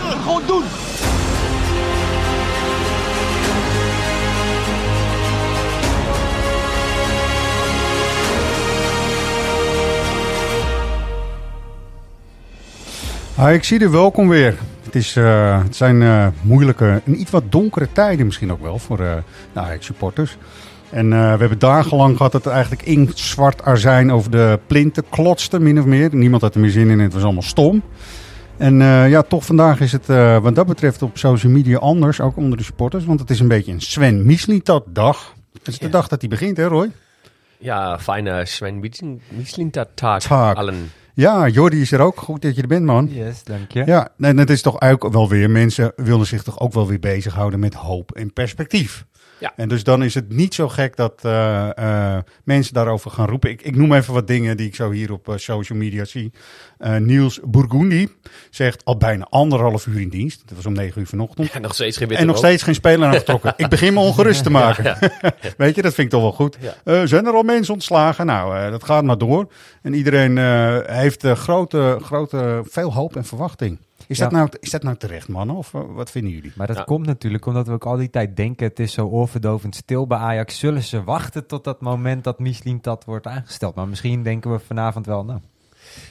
gewoon doen. Ah, ik zie er welkom weer. Het, is, eh, het zijn eh, moeilijke en iets wat donkere tijden misschien ook wel voor uh, de Ajax-supporters. En we hebben dagenlang gehad dat het eigenlijk in zwart azijn over de plinten klotste, min of meer. Niemand had er meer zin in het was allemaal stom. En ja, toch vandaag is het wat dat betreft op social media anders, ook onder de supporters. Want het is een beetje een Sven Mislintat dag. Het is de dag dat hij begint, hè Roy? Ja, fijne Sven Mislintat dag allen. Ja, Jordi is er ook. Goed dat je er bent, man. Yes, dank je. Ja, en het is toch ook wel weer, mensen willen zich toch ook wel weer bezighouden met hoop en perspectief. Ja. En dus dan is het niet zo gek dat uh, uh, mensen daarover gaan roepen. Ik, ik, noem even wat dingen die ik zo hier op uh, social media zie. Niels Burgundi zegt al bijna anderhalf uur in dienst. Dat was om negen uur vanochtend. Ja, nog steeds geen En nog steeds geen speler aangetrokken. ik begin me ongerust te maken. Ja, ja. Weet je, dat vind ik toch wel goed. zijn er al mensen ontslagen? Nou, dat gaat maar door. En iedereen heeft grote, grote, veel hoop en verwachting. Is, dat nou, is dat nou terecht, mannen? Of wat vinden jullie? Maar dat komt natuurlijk omdat we ook al die tijd denken... het is zo oorverdovend stil bij Ajax. Zullen ze wachten tot dat moment dat Michelin dat wordt aangesteld? Maar misschien denken we vanavond wel, nou...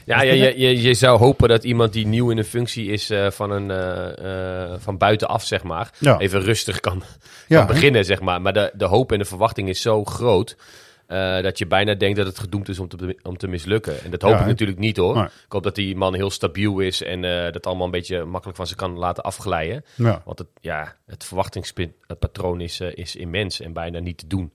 Ja, ja je, je, je, zou hopen dat iemand die nieuw in een functie is uh, van, een, uh, uh, van buitenaf, zeg maar, ja. even rustig kan, ja, kan beginnen, zeg maar. Maar de, de hoop en de verwachting is zo groot uh, dat je bijna denkt dat het gedoemd is om te, om te mislukken. En dat hoop ja, ik natuurlijk niet hoor. Nee. Ik hoop dat die man heel stabiel is en uh, dat allemaal een beetje makkelijk van ze kan laten afglijden. Ja. Want het, ja, het verwachtingspatroon is, uh, is immens en bijna niet te doen.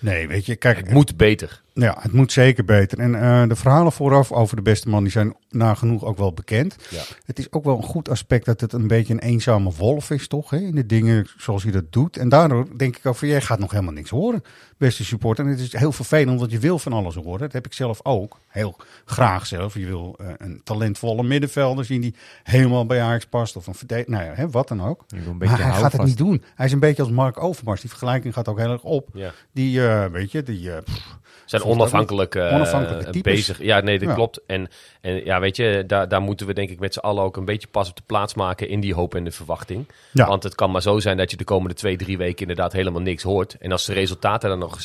Nee, weet je, kijk. Het moet beter. Ja, het moet zeker beter. En uh, de verhalen vooraf over de beste man, die zijn nagenoeg ook wel bekend. Ja. Het is ook wel een goed aspect dat het een beetje een eenzame wolf is, toch? Hè? In de dingen zoals hij dat doet. En daardoor denk ik ook van, jij gaat nog helemaal niks horen, beste supporter. En het is heel vervelend, want je wil van alles horen. Dat heb ik zelf ook. Heel graag zelf. Je wil uh, een talentvolle middenvelder zien die helemaal bij Ajax past. Of een verdediger, nou ja, hè, wat dan ook. Maar hij gaat het niet doen. Hij is een beetje als Mark Overmars. Die vergelijking gaat ook heel erg op. Ja. Die, uh, weet je, die... Pff, zijn onafhankelijk, onafhankelijk bezig. Ja, nee, dat ja. klopt. En, en ja, weet je, daar, daar moeten we denk ik met z'n allen ook een beetje pas op de plaats maken in die hoop en de verwachting. Ja. Want het kan maar zo zijn dat je de komende twee, drie weken inderdaad helemaal niks hoort. En als de resultaten dan nog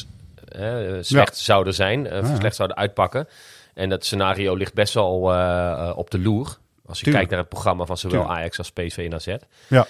slecht ja. zouden zijn, slecht zouden uitpakken. En dat scenario ligt best wel op de loer. Als je Tuurlijk. kijkt naar het programma van zowel Tuurlijk. Ajax als PSV en AZ. Ja.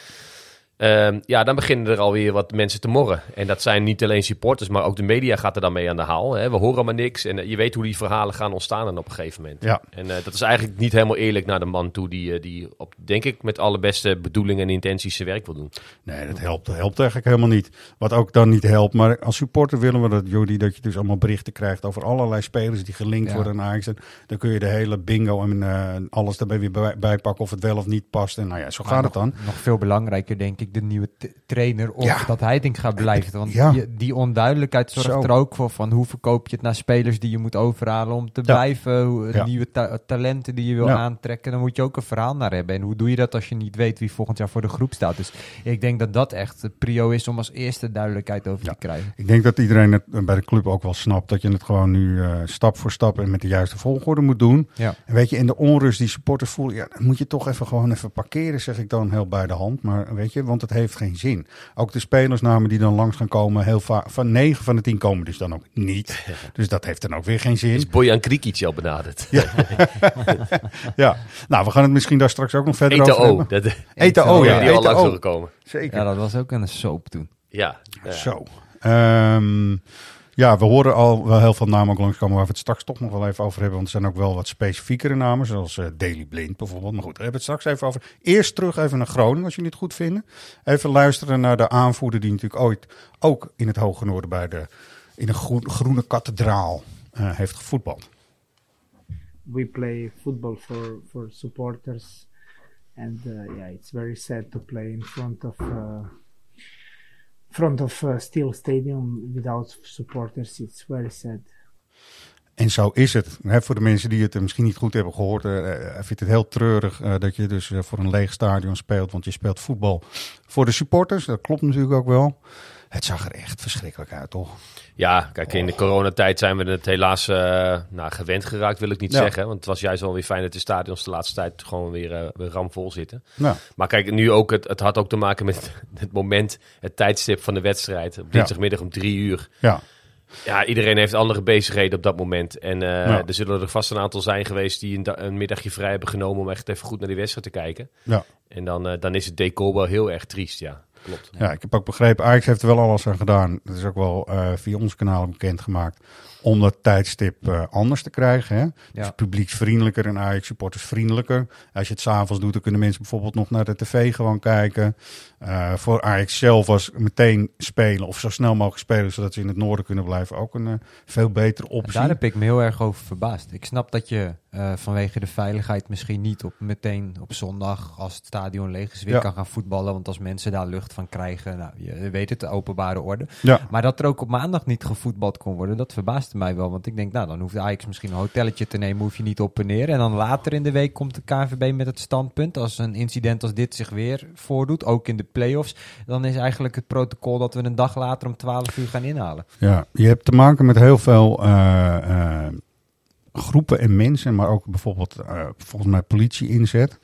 Um, ja, dan beginnen er alweer wat mensen te morren. En dat zijn niet alleen supporters, maar ook de media gaat er dan mee aan de haal. Hè. We horen maar niks en uh, je weet hoe die verhalen gaan ontstaan dan op een gegeven moment. Ja. En uh, dat is eigenlijk niet helemaal eerlijk naar de man toe die, uh, die op, denk ik, met alle beste bedoelingen en intenties zijn werk wil doen. Nee, dat helpt, dat helpt eigenlijk helemaal niet. Wat ook dan niet helpt, maar als supporter willen we dat, Jody, dat je dus allemaal berichten krijgt over allerlei spelers die gelinkt ja. worden aan Ajax. En dan kun je de hele bingo en alles daarbij weer bij, bijpakken of het wel of niet past. En nou ja, zo maar gaat nog, het dan. Nog veel belangrijker, denk ik, de nieuwe trainer of ja. dat Heiting gaat blijven. Want ja. die, die, onduidelijkheid zorgt Zo. er ook voor van hoe verkoop je het naar spelers die je moet overhalen om te ja. blijven. Hoe, nieuwe ta talenten die je wil aantrekken. Dan moet je ook een verhaal naar hebben. En hoe doe je dat als je niet weet wie volgend jaar voor de groep staat? Dus ik denk dat dat echt de prio is om als eerste duidelijkheid over te krijgen. Ik denk dat iedereen het bij de club ook wel snapt dat je het gewoon nu uh, stap voor stap en met de juiste volgorde moet doen. En weet je, in de onrust die supporters voelen, ja, dan moet je toch even gewoon even parkeren, zeg ik dan heel bij de hand. Maar weet je, want het heeft geen zin. Ook de spelersnamen die dan langs gaan komen, heel vaak van 9 van de 10 komen dus dan ook niet. Dus dat heeft dan ook weer geen zin. Is Bojan Krikic al benaderd? Ja. ja. Nou, we gaan het misschien daar straks ook nog verder Eten over hebben. Dat, Eten O, ja. Die al langs zullen komen. Zeker. Ja, dat was ook een soap toen. Ja. ja. Zo. Um, ja, we horen al wel heel veel namen langskomen waar we het straks toch nog wel even over hebben. Want er zijn ook wel wat specifiekere namen, zoals uh, Daily Blind bijvoorbeeld. Maar goed, daar hebben we het straks even over. Eerst terug even naar Groningen, als jullie het goed vinden. Even luisteren naar de aanvoerder die natuurlijk ooit ook in het Hoge Noorden bij de, in een groen, groene kathedraal uh, heeft gevoetbald. We play football for, for supporters. And uh, yeah, it's very sad to play in front of... front of uh, Steel Stadium without supporters. It's very sad. En zo is het. voor de mensen die het misschien niet goed hebben gehoord, uh, hij vindt het heel treurig uh, dat je dus voor een leeg stadion speelt. Want je speelt voetbal voor de supporters. Dat klopt natuurlijk ook wel. Het zag er echt verschrikkelijk uit, toch? Ja, kijk, in de coronatijd zijn we het helaas uh, nou, gewend geraakt, wil ik niet zeggen. Want het was juist wel weer fijn dat de stadions de laatste tijd gewoon weer, uh, weer ramvol zitten. Ja. Maar kijk, nu ook, het, het had ook te maken met het moment, het tijdstip van de wedstrijd. Op dinsdagmiddag om drie uur. Ja. Ja, iedereen heeft andere bezigheden op dat moment. En uh, er zullen er vast een aantal zijn geweest die een, een, middagje vrij hebben genomen om echt even goed naar die wedstrijd te kijken. Ja. En dan, dan is het decor wel heel erg triest, ja klopt. Ja, ik heb ook begrepen, Ajax heeft er wel alles aan gedaan. Dat is ook wel uh, via ons kanaal bekendgemaakt om dat tijdstip uh, anders te krijgen. Hè? Ja. Dus publieksvriendelijker en Ajax supporters vriendelijker. Als je het s'avonds doet, dan kunnen mensen bijvoorbeeld nog naar de tv gewoon kijken. Uh, voor Ajax zelf was meteen spelen of zo snel mogelijk spelen, zodat ze in het noorden kunnen blijven, ook een uh, veel betere optie. daar heb ik me heel erg over verbaasd. Ik snap dat je vanwege de veiligheid misschien niet op meteen op zondag, als het stadion leeg is, weer kan gaan voetballen. Want als mensen daar lucht van krijgen, nou, je weet het, de openbare orde. Ja. Maar dat er ook op maandag niet gevoetbald kon worden, dat verbaast mij wel. Want ik denk, nou, dan hoeft Ajax misschien een hotelletje te nemen, hoef je niet op en neer. En dan later in de week komt de KNVB met het standpunt. Als een incident als dit zich weer voordoet, ook in de play-offs, dan is eigenlijk het protocol dat we een dag later om 12 uur gaan inhalen. Ja, je hebt te maken met heel veel uh, groepen en mensen, maar ook bijvoorbeeld uh, volgens mij politie inzet.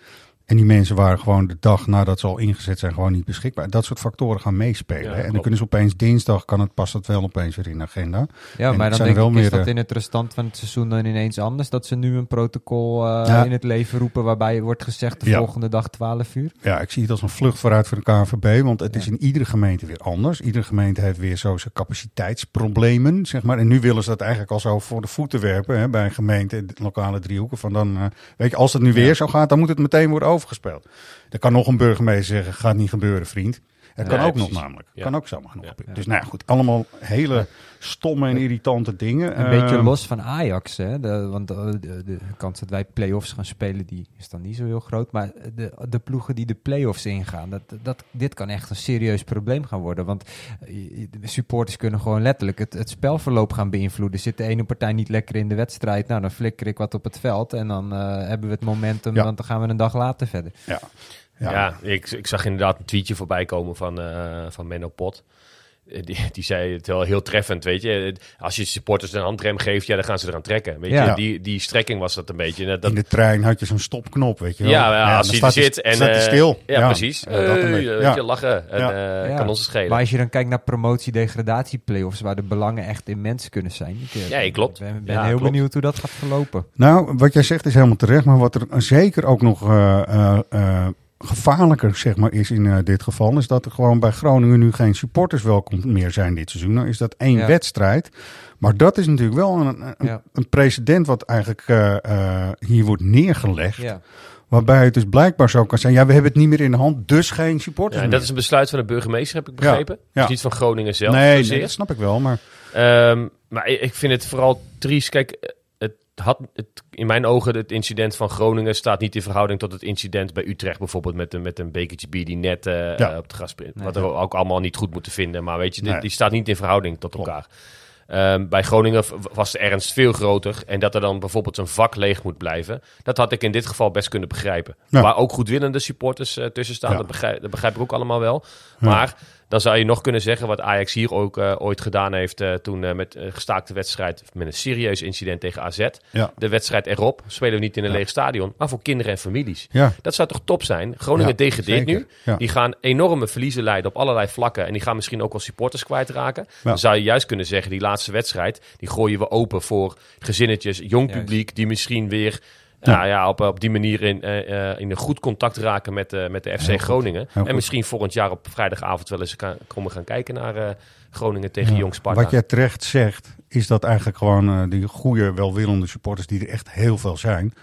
En die mensen waren gewoon de dag nadat ze al ingezet zijn gewoon niet beschikbaar. Dat soort factoren gaan meespelen. en dan kunnen ze opeens dinsdag, kan het, past dat wel opeens weer in de agenda. Ja, maar dan denk ik, is dat in het restant van het seizoen dan ineens anders? Dat ze nu een protocol uh, in het leven roepen waarbij wordt gezegd de volgende dag 12 uur? Ja, ik zie het als een vlucht vooruit voor de KNVB. Want het is in iedere gemeente weer anders. Iedere gemeente heeft weer zo zijn capaciteitsproblemen, zeg maar. En nu willen ze dat eigenlijk al zo voor de voeten werpen hè, bij een gemeente, lokale driehoeken. Van dan, uh, weet je, als het nu weer zo gaat, dan moet het meteen worden over gespeeld. Er kan nog een burgemeester zeggen, gaat niet gebeuren vriend. Het kan ook nog namelijk. Kan ook zomaar nog. Dus nou ja, goed. Allemaal hele stomme en irritante dingen. Een beetje ehm, los van Ajax. Hè? De, want de, de, kans dat wij play-offs gaan spelen, die is dan niet zo heel groot. Maar de, de ploegen die de play-offs ingaan, dat, dat, dit kan echt een serieus probleem gaan worden. Want de supporters kunnen gewoon letterlijk het, het spelverloop gaan beïnvloeden. Zit de ene partij niet lekker in de wedstrijd, nou dan flikker ik wat op het veld. En dan uh, hebben we het momentum, want dan gaan we een dag later verder. Ja. Ja, ik, ik zag inderdaad een tweetje voorbij komen van, uh, van Menno Pot. Eh, die, die zei het wel heel treffend, weet je. Als je supporters een handrem geeft, ja, dan gaan ze eraan trekken. Weet je, die, die strekking was dat een beetje. Dat... In de trein had je zo'n stopknop, weet je wel. Ja, als je zit en... Staat stil. Ja, ja, precies. Uh, dat een weet je, lachen. En, uh, kan ons schelen. Maar als je dan kijkt naar promotie-degradatie-playoffs, waar de belangen echt immens kunnen zijn. Ik, ja, klopt. ben, ben heel benieuwd hoe dat gaat verlopen. Nou, wat jij zegt is helemaal terecht, maar wat er zeker ook nog gevaarlijker zeg maar, is in uh, dit geval, is dat er gewoon bij Groningen nu geen supporters welkom meer zijn dit seizoen. Nou is dat één wedstrijd. Maar dat is natuurlijk wel een, een, een precedent wat eigenlijk uh, uh, hier wordt neergelegd. Ja. Waarbij het dus blijkbaar zo kan zijn. Ja, we hebben het niet meer in de hand, dus geen supporters. Ja, en dat is een besluit van de burgemeester, heb ik begrepen. Ja, Dus niet van Groningen zelf. Nee, nee, dat snap ik wel. Maar, um, maar ik vind het vooral triest. Kijk, had het, in mijn ogen het incident van Groningen staat niet in verhouding tot het incident bij Utrecht bijvoorbeeld met, een, met een bekertje bier die net uh, op de gas Wat we ook allemaal niet goed moeten vinden. Maar weet je, die, die staat niet in verhouding tot elkaar. Um, bij Groningen was de ernst veel groter. En dat er dan bijvoorbeeld een vak leeg moet blijven. Dat had ik in dit geval best kunnen begrijpen. Ja. Waar ook goedwillende supporters uh, tussen staan. Dat, begrijp, dat, begrijp, ik ook allemaal wel. Maar dan zou je nog kunnen zeggen wat Ajax hier ook uh, ooit gedaan heeft uh, toen uh, met een gestaakte wedstrijd, met een serieus incident tegen AZ. Ja. De wedstrijd erop, spelen we niet in een leeg stadion, maar voor kinderen en families. Ja. Dat zou toch top zijn? Groningen degradeert nu. Die gaan enorme verliezen leiden op allerlei vlakken en die gaan misschien ook wel supporters kwijtraken. Dan zou je juist kunnen zeggen, die laatste wedstrijd, die gooien we open voor gezinnetjes, jong publiek, die misschien weer ja. Nou ja, op, op die manier in, uh, in een goed contact raken met, uh, met de FC Groningen. en misschien volgend jaar op vrijdagavond wel eens komen gaan kijken naar uh, Groningen tegen ja. Jong Sparta. Wat jij terecht zegt, is dat eigenlijk gewoon die goede, welwillende supporters, die er echt heel veel zijn,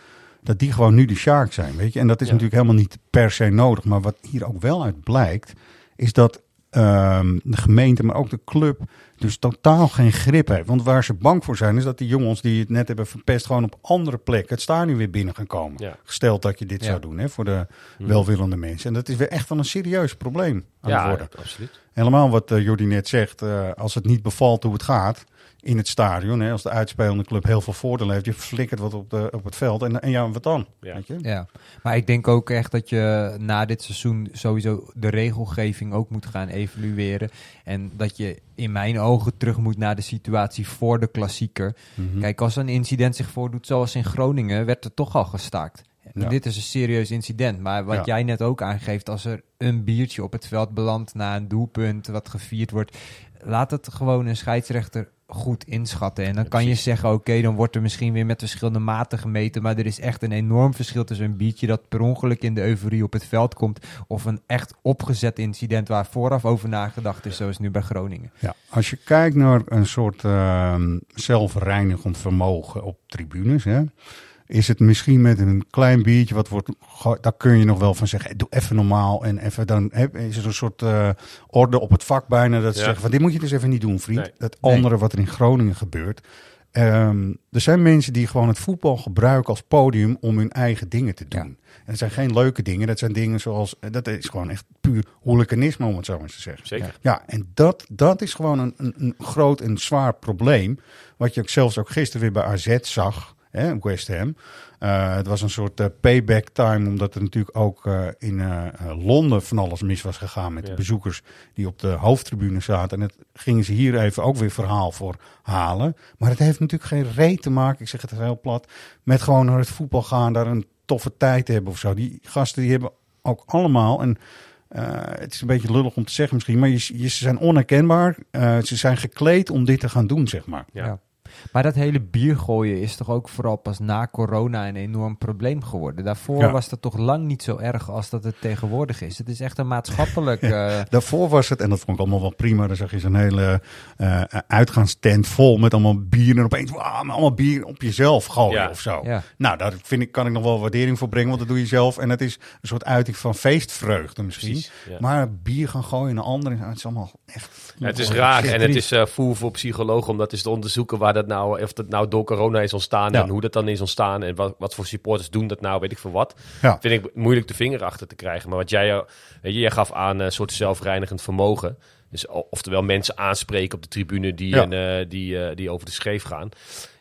dat die gewoon nu de Shark zijn. Weet je? En dat is natuurlijk helemaal niet per se nodig. Maar wat hier ook wel uit blijkt, is dat um, de gemeente, maar ook de club, dus totaal geen grip heeft. Want waar ze bang voor zijn, is dat die jongens die het net hebben verpest, gewoon op andere plekken het stadion weer binnen gaan komen. Ja. Gesteld dat je dit zou doen hè, voor de welwillende mensen. En dat is weer echt wel een serieus probleem. ja, worden. absoluut. Helemaal wat uh, Jordi net zegt, uh, als het niet bevalt hoe het gaat in het stadion, hè, als de uitspelende club heel veel voordeel heeft, je flikkert wat op, de, op het veld en, en ja, wat dan? Ja. Weet je? ja, maar ik denk ook echt dat je na dit seizoen sowieso de regelgeving ook moet gaan evalueren. En dat je in mijn ogen terug moet naar de situatie voor de klassieker. Mm-hmm. Kijk, als een incident zich voordoet zoals in Groningen, werd er toch al gestaakt. Ja. Dit is een serieus incident. Maar wat jij net ook aangeeft, als er een biertje op het veld belandt na een doelpunt wat gevierd wordt, laat het gewoon een scheidsrechter goed inschatten. En dan kan je zeggen, oké, dan wordt er misschien weer met verschillende maten gemeten. Maar er is echt een enorm verschil tussen een biertje dat per ongeluk in de euforie op het veld komt. Of een echt opgezet incident waar vooraf over nagedacht is, zoals nu bij Groningen. Ja, als je kijkt naar een soort uh, zelfreinigend vermogen op tribunes, hè, is het misschien met een klein biertje wat wordt, daar kun je nog wel van zeggen, doe even normaal en even dan hè, is er een soort uh, orde op het vak bijna dat ze zeggen van dit moet je dus even niet doen, vriend. Nee. Dat andere wat er in Groningen gebeurt. Um, er zijn mensen die gewoon het voetbal gebruiken als podium om hun eigen dingen te doen. En dat zijn geen leuke dingen, dat zijn dingen zoals, dat is gewoon echt puur hooliganisme om het zo maar te zeggen. Zeker. Ja, en dat, dat is gewoon een, een, een groot en zwaar probleem, wat je ook zelfs ook gisteren weer bij AZ zag hè, West Ham. Uh, het was een soort uh, payback time, omdat er natuurlijk ook uh, in Londen van alles mis was gegaan met ja. de bezoekers die op de hoofdtribune zaten. En dat gingen ze hier even ook weer verhaal voor halen. Maar het heeft natuurlijk geen reet te maken, ik zeg het heel plat, met gewoon naar het voetbal gaan, daar een toffe tijd hebben of zo. Die gasten die hebben ook allemaal en uh, het is een beetje lullig om te zeggen misschien, maar je, je, ze zijn onherkenbaar. Uh, ze zijn gekleed om dit te gaan doen, zeg maar. Ja. Maar dat hele biergooien is toch ook vooral pas na corona een enorm probleem geworden. Daarvoor ja. was dat toch lang niet zo erg als dat het tegenwoordig is. Het is echt een maatschappelijk... Uh... Daarvoor was het, en dat vond ik allemaal wel prima, dan zag je zo'n hele uh, uitgaanstent vol met allemaal bier. En opeens, wow, allemaal bier op jezelf gooien ja. of zo. Ja. Nou, daar vind ik, kan ik nog wel waardering voor brengen, want dat doe je zelf. En het is een soort uiting van feestvreugde misschien. Precies. Maar bier gaan gooien naar anderen, het is allemaal echt... het is raar en het is uh, voer voor psychologen om dat eens te onderzoeken waar dat nou, of dat nou door corona is ontstaan ja. en hoe dat dan is ontstaan en wat, wat voor supporters doen dat nou, weet ik veel wat. Ja. Vind ik moeilijk de vinger achter te krijgen. Maar wat jij, weet je, jij gaf aan een soort zelfreinigend vermogen. Dus oftewel mensen aanspreken op de tribune die, Ja. en, uh, die, uh, die over de scheef gaan.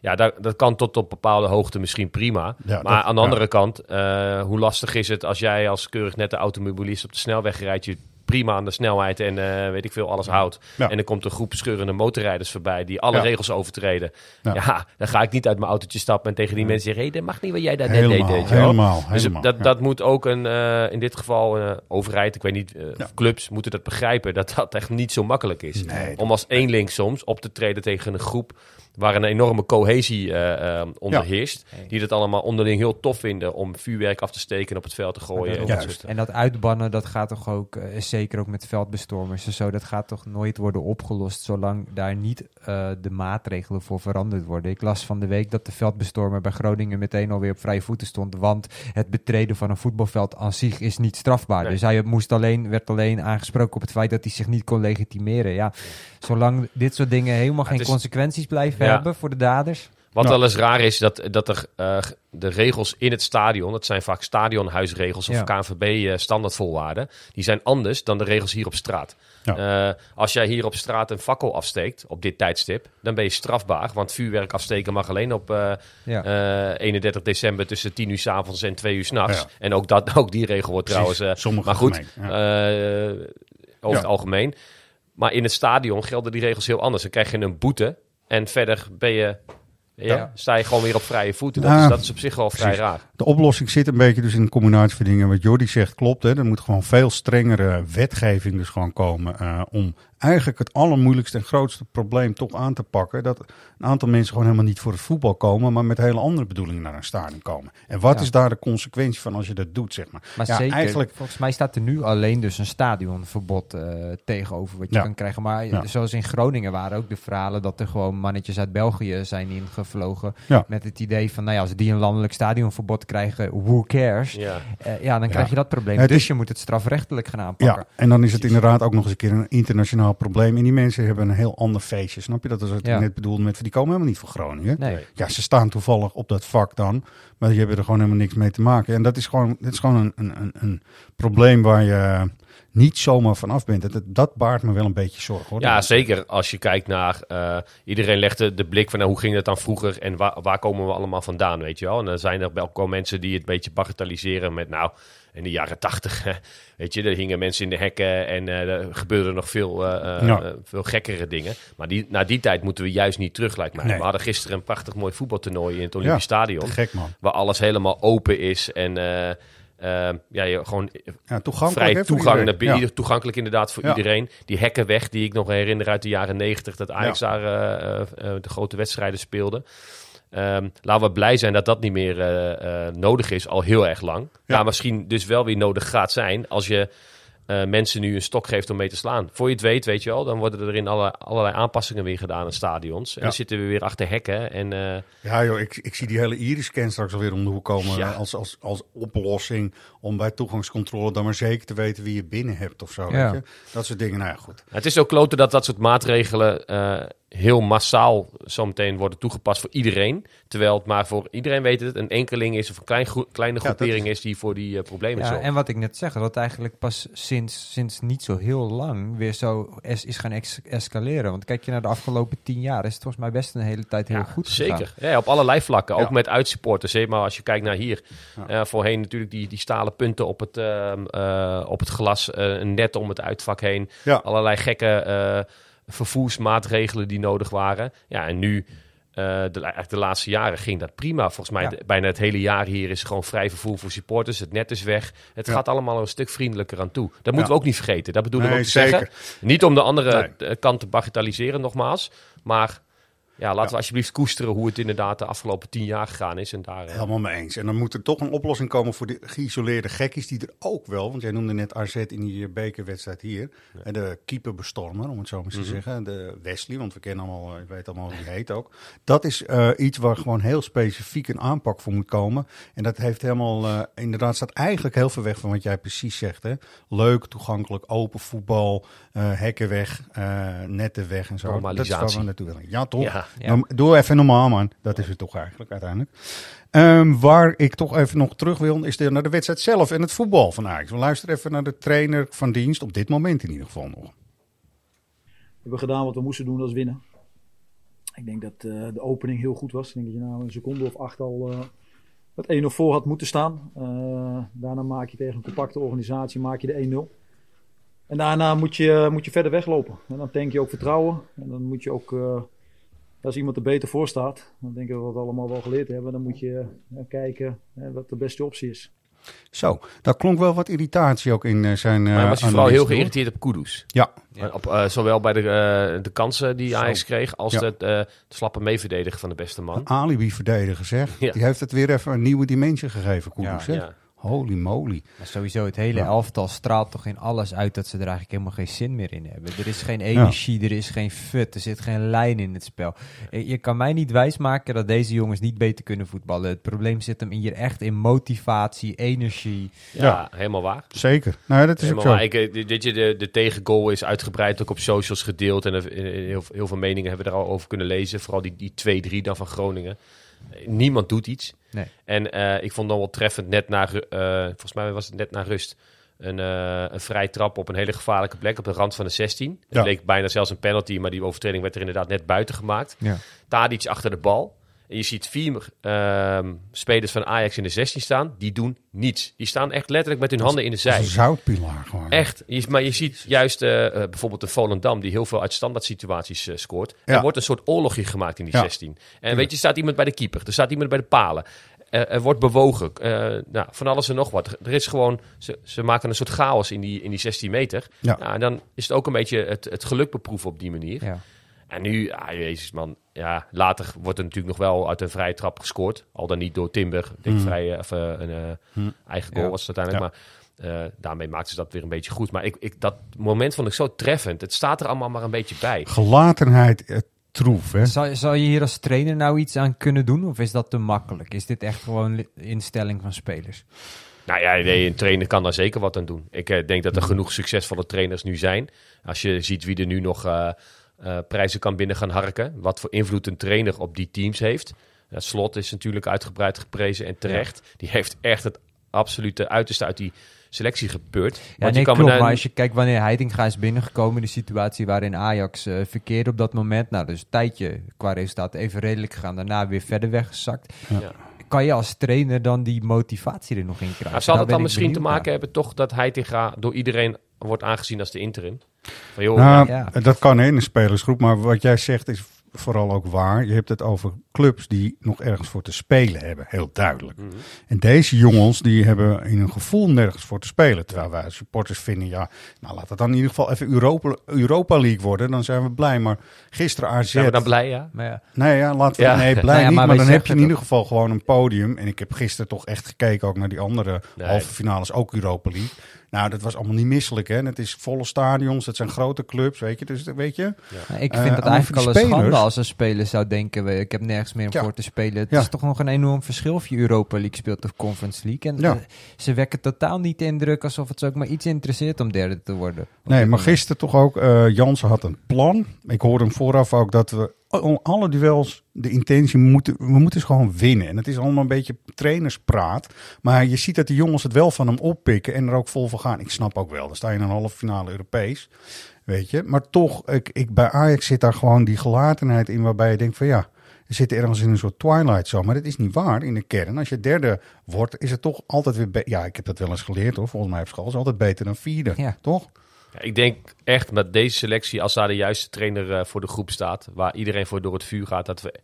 Ja, dat, dat kan tot op bepaalde hoogte misschien prima. Ja, maar dat- aan de ja. andere kant, uh, hoe lastig is het als jij als keurig nette automobilist op de snelweg rijdt, je prima aan de snelheid en uh, weet ik veel alles houdt. Ja. En dan komt een groep scheurende motorrijders voorbij die alle Ja. regels overtreden. Ja. Ja. dan ga ik niet uit mijn autootje stappen en tegen die mensen zeggen, hé, dat mag niet wat jij daar net deed. weet je wel. helemaal, Dus helemaal, dat, dat moet ook een, uh, in dit geval uh, overheid, ik weet niet, clubs moeten dat begrijpen, dat dat echt niet zo makkelijk is. Nee, Om als eenling soms op te treden tegen een groep waar een enorme cohesie uh, uh, onder Ja. heerst. Die dat allemaal onderling heel tof vinden om vuurwerk af te steken en op het veld te gooien. en dat Juist. En dat uitbannen, dat gaat toch ook, eh, zeker ook met veldbestormers en zo, dat gaat toch nooit worden opgelost zolang daar niet eh, de maatregelen voor veranderd worden. Ik las van de week dat de veldbestormer bij Groningen meteen alweer op vrije voeten stond, want het betreden van een voetbalveld aan zich is niet strafbaar. Nee. Dus hij moest alleen, werd alleen aangesproken op het feit dat hij zich niet kon legitimeren. Ja, zolang dit soort dingen helemaal geen is- consequenties blijven Ja. hebben voor de daders. Wat Ja. wel eens raar is, dat, dat er eh, de regels in het stadion, dat zijn vaak stadionhuisregels of Ja. KNVB eh, standaardvoorwaarden, die zijn anders dan de regels hier op straat. Ja. Eh, als jij hier op straat een fakkel afsteekt op dit tijdstip, dan ben je strafbaar, want vuurwerk afsteken mag alleen op eh, Ja. eh, 31 december tussen 10 uur s avonds en 2 uur s'nachts. Ja. En ook, dat, ook die regel wordt Precies. trouwens... eh, Sommige maar goed, eh, over Ja. het algemeen. Maar in het stadion gelden die regels heel anders. Dan krijg je een boete en verder ben je... Ja, Ja. sta je gewoon weer op vrije voeten. Dat, is, dat is op zich wel vrij raar. De oplossing zit een beetje dus in een combinatie van dingen. Wat Jordi zegt klopt. Hè. Er moet gewoon veel strengere wetgeving dus gewoon komen. eh, om eigenlijk het allermoeilijkste en grootste probleem toch aan te pakken. Dat een aantal mensen gewoon helemaal niet voor het voetbal komen. Maar met hele andere bedoelingen naar een stadion komen. En wat Ja. is daar de consequentie van als je dat doet, zeg maar. Maar ja, zeker, eigenlijk. volgens mij staat er nu alleen dus een stadionverbod eh, tegenover wat je Ja. kan krijgen. Maar Ja. zoals in Groningen waren ook de verhalen dat er gewoon mannetjes uit België zijn ingevlogen. Ja. Met het idee van, nou ja, als die een landelijk stadionverbod krijgen, who cares? Ja. Eh, ja, dan krijg je dat probleem. Het dus is- je moet het strafrechtelijk gaan aanpakken. Ja, en dan is het inderdaad ook nog eens een keer een internationaal probleem. En die mensen hebben een heel ander feestje. Snap je dat? is wat Ja. ik net bedoelde met, die komen helemaal niet voor Groningen. Nee. Ja, ze staan toevallig op dat vak dan, maar die hebben er gewoon helemaal niks mee te maken. En dat is gewoon, dat is gewoon een, een, een, een probleem waar je niet zomaar vanaf bent. Dat, dat baart me wel een beetje zorgen. Hoor. Ja, zeker. Als je kijkt naar... Uh, iedereen legde de blik van nou, hoe ging dat dan vroeger en waar, waar komen we allemaal vandaan, weet je wel. En dan zijn er wel mensen die het een beetje bagatelliseren met nou in de jaren tachtig, weet je, er hingen mensen in de hekken en uh, er gebeurden nog veel, uh, veel gekkere dingen. Maar die, na die tijd moeten we juist niet terug, lijkt mij. We hadden gisteren een prachtig mooi voetbaltoernooi in het Olympisch Stadion. Gek, man. Waar alles helemaal open is en... ja, je, gewoon ja, toegankelijk, vrij toegang, ja. toegankelijk inderdaad voor iedereen. Die hekken weg die ik nog herinner uit de jaren negentig, dat Ajax daar de grote wedstrijden speelde. Um, laten we blij zijn dat dat niet meer nodig is, al heel erg lang. Ja. misschien dus wel weer nodig gaat zijn als je uh, mensen nu een stok geeft om mee te slaan. Voor je het weet, weet je wel, dan worden er in alle, allerlei aanpassingen weer gedaan in stadions. En dan zitten we weer achter hekken. En, uh... Ja joh, ik, ik zie die hele iris-scan straks alweer om de hoek komen ja. als, als, als oplossing om bij toegangscontrole dan maar zeker te weten wie je binnen hebt of zo. Ja. Weet je? Dat soort dingen, nou ja goed. Het is ook kloten dat dat soort maatregelen heel massaal zometeen worden toegepast voor iedereen. Terwijl het maar voor iedereen weet het een enkeling is of een klein kleine groepering is... die voor die uh, problemen ja, zorgt. En wat ik net zeg, dat eigenlijk pas sinds, sinds niet zo heel lang weer zo is, is gaan escaleren. Want kijk je naar de afgelopen tien jaar, is het volgens mij best een hele tijd heel goed Zeker, ja, op allerlei vlakken. Ook met uitsupporters. Hè? Maar als je kijkt naar hier, uh, voorheen natuurlijk die, die stalen punten op het, uh, op het glas, een net om het uitvak heen. Allerlei gekke vervoersmaatregelen die nodig waren. Ja, en nu, uh, de, laatste jaren ging dat prima. Volgens mij bijna het hele jaar hier is gewoon vrij vervoer voor supporters. Het net is weg. Het gaat allemaal een stuk vriendelijker aan toe. Dat moeten we ook niet vergeten. Dat bedoel ik ook te zeker. zeggen. Niet om de andere kant te bagatelliseren nogmaals. Maar ja, laten we alsjeblieft koesteren hoe het inderdaad de afgelopen tien jaar gegaan is. En daar, uh... Helemaal mee eens. En dan moet er toch een oplossing komen voor de geïsoleerde gekkies die er ook wel, want jij noemde net AZ in die bekerwedstrijd hier, en de keeperbestormer, om het zo maar te mhm. zeggen, de Wesley, want we kennen allemaal, ik weet allemaal hoe die heet ook. Dat is uh, iets waar gewoon heel specifiek een aanpak voor moet komen. En dat heeft helemaal, uh, inderdaad, staat eigenlijk heel veel weg van wat jij precies zegt. Hè? Leuk, toegankelijk, open voetbal, hekken weg, netten weg en zo. Dat is waar we naartoe willen. Ja, toch? Ja. Ja. doe even normaal, man. Dat is het toch eigenlijk uiteindelijk. Um, waar ik toch even nog terug wil, is de, naar de wedstrijd zelf en het voetbal van Ajax. We luisteren even naar de trainer van dienst, op dit moment in ieder geval nog. We hebben gedaan wat we moesten doen, als winnen. Ik denk dat uh, de opening heel goed was. Ik denk dat je na een seconde of acht al uh, het 1-0 voor had moeten staan. Uh, daarna maak je tegen een compacte organisatie maak je de 1-0. En daarna moet je, moet je verder weglopen. En dan denk je ook vertrouwen. En dan moet je ook als iemand er beter voor staat, dan denk ik dat we het allemaal wel geleerd hebben. Dan moet je uh, kijken uh, wat de beste optie is. Zo, daar klonk wel wat irritatie ook in uh, zijn. maar was je vooral heel geïrriteerd op Kudus? Ja. Op, zowel bij de, de kansen die Ajax kreeg, als ja. de, slappe meeverdediger van de beste man. alibi-verdediger zeg. Die heeft het weer even een nieuwe dimensie gegeven, Kudus. Ja, Holy moly. Maar sowieso, het hele elftal straalt toch in alles uit dat ze er eigenlijk helemaal geen zin meer in hebben. Er is geen energie, er is geen fut, er zit geen lijn in het spel. Eh, je kan mij niet wijsmaken dat deze jongens niet beter kunnen voetballen. Het probleem zit hem hier echt in motivatie, energie. Ja, helemaal waar. Zeker. Nou, dat is helemaal ook zo. Ik, eh, dit, je, de, de tegengoal is uitgebreid ook op socials gedeeld. En heel, heel veel meningen hebben we er al over kunnen lezen. Vooral die, die 2-3 dan van Groningen. Niemand doet iets. Nee. En uh, ik vond dan wel treffend net na, uh, volgens mij was het net na rust, een, uh, een vrij trap op een hele gevaarlijke plek op de rand van de 16. Het leek bijna zelfs een penalty, maar die overtreding werd er inderdaad net buiten gemaakt. Ja. Tadic achter de bal. En je ziet vier uh, spelers van Ajax in de 16 staan. Die doen niets. Die staan echt letterlijk met hun handen in de zij. Een zoutpilaar gewoon. Echt. Maar je ziet juist uh, bijvoorbeeld de Volendam... die heel veel uit standaard situaties uh, scoort. Er wordt een soort oorlogje gemaakt in die 16. En weet je, staat iemand bij de keeper. Er staat iemand bij de palen. er wordt bewogen. nou, van alles en nog wat. Er is gewoon... Ze, ze maken een soort chaos in die, in die 16 meter. Ja. Nou, en dan is het ook een beetje het, het geluk beproeven op die manier. Ja. En nu, ah, jezus man, ja, later wordt er natuurlijk nog wel uit een vrije trap gescoord. Al dan niet door Timber, denk mm. vrij, of, uh, een uh, mm. eigen goal was het uiteindelijk. Maar uh, daarmee maakten ze dat weer een beetje goed. Maar ik, ik, dat moment vond ik zo treffend. Het staat er allemaal maar een beetje bij. Gelatenheid, troef. Hè? Zou, zou je hier als trainer nou iets aan kunnen doen? Of is dat te makkelijk? Is dit echt gewoon instelling van spelers? Nou ja, nee, een trainer kan daar zeker wat aan doen. Ik denk dat er genoeg succesvolle trainers nu zijn. Als je ziet wie er nu nog uh, prijzen kan binnen gaan harken. Wat voor invloed een trainer op die teams heeft. Uh, Slot is natuurlijk uitgebreid geprezen en terecht. Die heeft echt het absolute uiterste uit die selectie gebeurd. Ja, nee, klopt. Maar als je kijkt wanneer Heitinga is binnengekomen... de situatie waarin Ajax uh, verkeerde op dat moment... nou, dus een tijdje qua resultaat even redelijk gegaan. Daarna weer verder weggezakt. Ja. Kan je als trainer dan die motivatie er nog in krijgen? Nou, zal het dan misschien te maken hebben toch dat Heitinga door iedereen wordt aangezien als de interim? Joh, nou, ja. Dat kan in een spelersgroep, maar wat jij zegt is vooral ook waar. Je hebt het over clubs die nog ergens voor te spelen hebben, heel duidelijk. Mhm. En deze jongens die hebben in een gevoel nergens voor te spelen. Terwijl wij supporters vinden, ja, nou laat het dan in ieder geval even Europa, Europa League worden. Dan zijn we blij. Maar gisteren AZ... Zijn we dan blij, ja? Maar ja. Nee, ja, laten we, nee, blij nou niet. Maar, dan heb je in ieder geval gewoon een podium. En ik heb gisteren toch echt gekeken ook naar die andere halve finales, ook Europa League. Nou, dat was allemaal niet misselijk. Hè? Het is volle stadions, het zijn grote clubs, weet je. Dus weet je. Ja. ik vind uh, het eigenlijk al een schande als een speler zou denken, ik heb nergens meer om voor te spelen. Het is toch nog een enorm verschil of je Europa League speelt of Conference League. En uh, ze wekken totaal niet de indruk alsof het ze ook maar iets interesseert om derde te worden. Nee, maar gisteren toch ook, uh, Jansen had een plan. Ik hoorde hem vooraf ook dat we alle duels de intentie moeten we moeten gewoon winnen. En het is allemaal een beetje trainerspraat, maar je ziet dat die jongens het wel van hem oppikken en er ook vol voor gaan. Ik snap ook wel, dan sta je in een halve finale Europees, weet je. Maar toch, ik, ik, bij Ajax zit daar gewoon die gelatenheid in waarbij je denkt van ja, we zitten ergens in een soort twilight zo, maar dat is niet waar in de kern. Als je derde wordt, is het toch altijd weer, ja, ik heb dat wel eens geleerd hoor, volgens mij op school is altijd beter dan vierde, ja. toch? ik denk echt met deze selectie, als daar de juiste trainer uh, voor de groep staat, waar iedereen voor door het vuur gaat, dat we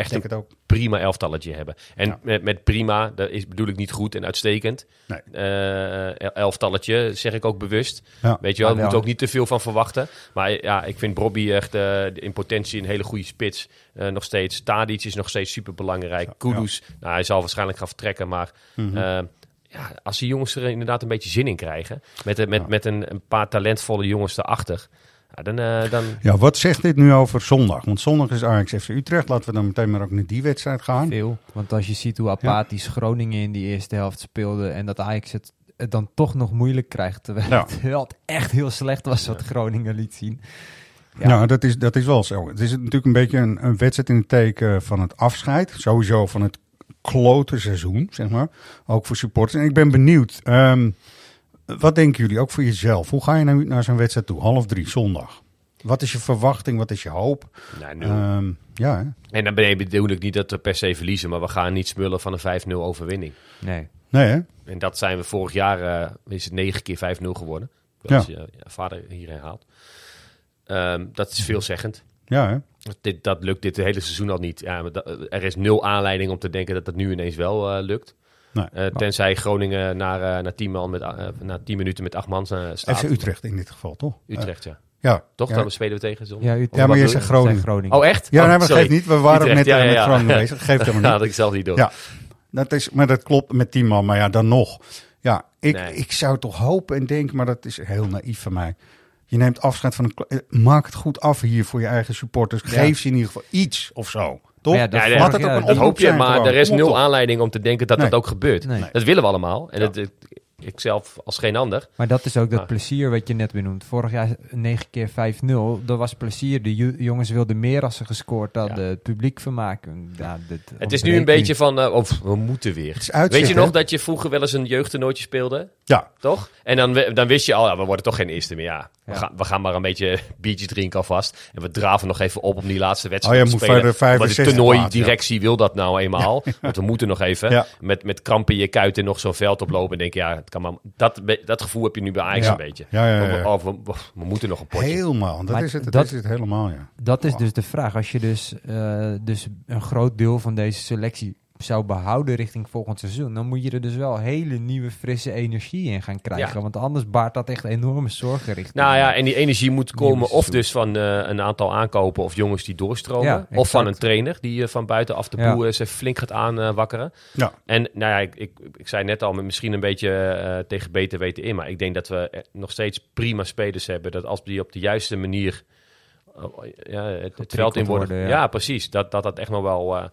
echt een ook. prima elftalletje hebben. En met, met prima, dat is, bedoel ik niet goed en uitstekend. Nee. Uh, elftalletje, zeg ik ook bewust. Ja. Weet je wel, we moeten ook niet te veel van verwachten. Maar ja, ik vind Bobby echt uh, in potentie een hele goede spits. Uh, nog steeds. Tadic is nog steeds super belangrijk. Kudus, nou, hij zal waarschijnlijk gaan vertrekken, maar... Mm -hmm ja, als die jongens er inderdaad een beetje zin in krijgen, met, met, met een, een paar talentvolle jongens erachter, ja, dan, uh, dan... Ja, wat zegt dit nu over zondag? Want zondag is Ajax FC Utrecht. Laten we dan meteen maar ook naar die wedstrijd gaan. Veel, want als je ziet hoe apathisch Groningen in die eerste helft speelde en dat Ajax het, dan toch nog moeilijk krijgt, terwijl het wel echt heel slecht was wat Groningen liet zien. Ja, nou, dat is, dat is wel zo. Het is natuurlijk een beetje een, een wedstrijd in het teken van het afscheid. Sowieso van het klote seizoen, zeg maar. Ook voor supporters. En ik ben benieuwd. Um, wat denken jullie, ook voor jezelf? Hoe ga je nou naar zo'n wedstrijd toe? Half drie, zondag. Wat is je verwachting? Wat is je hoop? Nou, um, ja, hè? En dan bedoel ik niet dat we per se verliezen, maar we gaan niet smullen van een 5-0 overwinning. Nee. Nee, hè? En dat zijn we vorig jaar, uh, is het 9 keer 5-0 geworden. Als ja. je vader hier herhaalt. Um, dat is veelzeggend. Ja, hè? Dit, dat lukt dit hele seizoen al niet. Ja, er is nul aanleiding om te denken dat dat nu ineens wel uh, lukt. Nee, uh, tenzij Groningen naar, uh, naar, tien man met, na tien minuten met acht man staat. FC Utrecht in dit geval, toch? Utrecht, ja. Ja. Toch? Ja. Dan spelen we tegen zon. Ja, ja maar je zegt Groningen. Groningen. Oh, echt? Ja, oh, nee, maar geeft niet. We waren Utrecht, net ja, met Groningen bezig. Geeft helemaal niet. Ja, dat ik zelf niet door. Ja, dat is, maar dat klopt met tien man. Maar ja, dan nog. Ja, ik, nee. ik zou toch hopen en denken, maar dat is heel naïef van mij je neemt afscheid van een. Eh, maak het goed af hier voor je eigen supporters. Geef ze in ieder geval iets of zo. Toch? Ja, dat, ja, dat, dat hoop je, maar er is nul aanleiding om te denken dat nee. dat ook gebeurt. Nee. Dat willen we allemaal. En ja. ik zelf als geen ander. Maar dat is ook dat ah. plezier wat je net benoemt. Vorig jaar 9 keer 5-0. Dat was plezier. De jongens wilden meer als ze gescoord hadden. Ja. Het publiek vermaken. Ja, dit, het is nu een beetje van, uh, oh, we moeten weer. Uitzicht, Weet je nog dat je vroeger wel eens een jeugdtoernooitje speelde? Ja. Toch? En dan, dan wist je al, ja, we worden toch geen eerste meer. Ja, we, gaan, we gaan maar een beetje biertjes drinken alvast. En we draven nog even op om die laatste wedstrijd oh, te spelen. Want de toernooidirectie wil dat nou eenmaal. want we moeten nog even met, met krampen in je kuiten nog zo'n veld oplopen. En denk ja, het kan maar... Dat, dat gevoel heb je nu bij Ajax een beetje. Ja, ja, ja. We, we, we, moeten nog een potje. Helemaal, dat, maar is, het, dat, is het helemaal, ja. Dat is dus de vraag. Als je dus, uh, dus een groot deel van deze selectie zou behouden richting volgend seizoen, dan moet je er dus wel hele nieuwe frisse energie in gaan krijgen. Ja. Want anders baart dat echt enorme zorgen richting. Nou ja, en die energie moet komen of dus van uh, een aantal aankopen of jongens die doorstromen. Ja, of van een trainer die uh, van buitenaf de boel ja. flink gaat aanwakkeren. ja. En nou ja, ik, ik, ik zei net al, misschien een beetje uh, tegen beter weten in, maar ik denk dat we nog steeds prima spelers hebben. Dat als die op de juiste manier ja, het, het veld in worden. worden ja. ja. precies. Dat, dat dat echt nog wel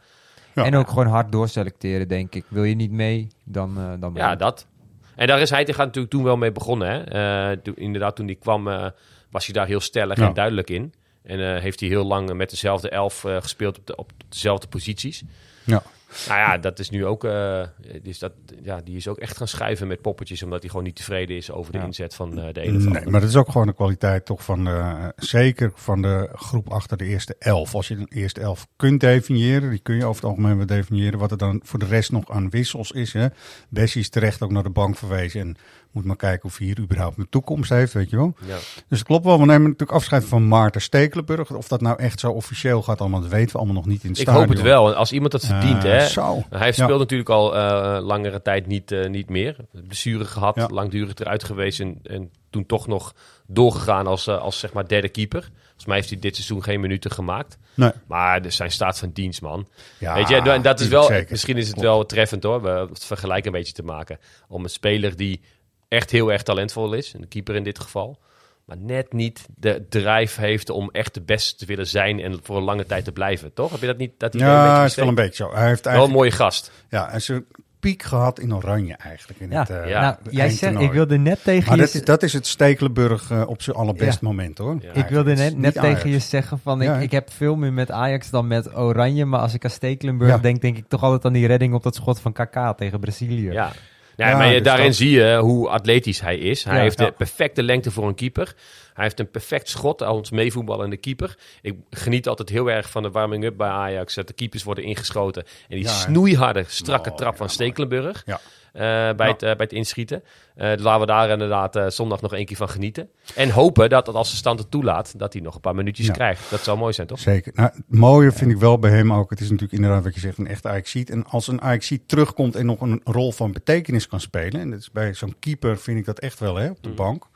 ja. En ook gewoon hard doorselecteren, denk ik. Wil je niet mee, dan, uh, dan Ja, dat. En daar is hij natuurlijk toen wel mee begonnen. Hè? Uh, toen, inderdaad, toen hij kwam, uh, was hij daar heel stellig ja. en duidelijk in. En heeft hij heel lang met dezelfde elf gespeeld op, de, op dezelfde posities. Ja. Nou ja, dat is nu ook. Uh, dus dat, ja, die is ook echt gaan schrijven met poppetjes, omdat hij gewoon niet tevreden is over de inzet van uh, de ene. Nee, maar dat is ook gewoon de kwaliteit toch van de, zeker van de groep achter de eerste elf. Als je de eerste elf kunt definiëren, die kun je over het algemeen wel definiëren. Wat er dan voor de rest nog aan wissels is. Hè. Bessie is terecht ook naar de bank verwezen en moet maar kijken of hij hier überhaupt een toekomst heeft, weet je wel. Ja. Dus het klopt wel. We nemen natuurlijk afscheid van Maarten Stekelenburg. Of dat nou echt zo officieel gaat, allemaal, dat weten we allemaal nog niet in het Ik hoop het wel. Als iemand dat verdient, uh, hè. Zo. Hij speelt natuurlijk al uh, langere tijd niet, uh, niet meer. Blessure gehad, ja. langdurig eruit geweest en, en toen toch nog doorgegaan als, als zeg maar derde keeper. Volgens mij heeft hij dit seizoen geen minuten gemaakt. Nee. Maar er zijn staat van dienst, man. Ja, Weet je, en dat is wel, zeker. misschien is het wel treffend hoor, we het vergelijken een beetje te maken. Om een speler die echt heel erg talentvol is, een keeper in dit geval, maar net niet de drive heeft om echt de beste te willen zijn en voor een lange tijd te blijven, toch? Heb je dat niet? Dat ja, is wel een beetje zo. Hij heeft eigenlijk... Wel een mooie gast. Ja, en ze piek gehad in Oranje eigenlijk. In ja. het, uh, ja. Nou, jij zegt, ik wilde net tegen maar je... Dat is, dat is het Stekelenburg uh, op zijn allerbeste ja. moment hoor. Ja, ik wilde net, net tegen je zeggen van ik, ik heb veel meer met Ajax dan met Oranje. Maar als ik aan Stekelenburg denk, denk ik toch altijd aan die redding op dat schot van KK tegen Brazilië. Ja. Ja, maar je, dus daarin dat... zie je hoe atletisch hij is. Hij heeft de perfecte lengte voor een keeper. Hij heeft een perfect schot als meevoetballende keeper. Ik geniet altijd heel erg van de warming-up bij Ajax. Dat de keepers worden ingeschoten. En die snoeiharde, strakke trap van Stekelenburg. Ja. Uh, bij, het, uh, bij het inschieten. Uh, laten we daar inderdaad zondag nog één keer van genieten. En hopen dat, dat als de stand het toelaat, dat hij nog een paar minuutjes ja. krijgt. Dat zou mooi zijn, toch? Zeker. Nou, het mooie vind ik wel bij hem ook. Het is natuurlijk inderdaad wat je zegt, een echte ajax En als een ajax terugkomt en nog een rol van betekenis kan spelen. En dat is bij zo'n keeper vind ik dat echt wel, hè, op de mm. bank.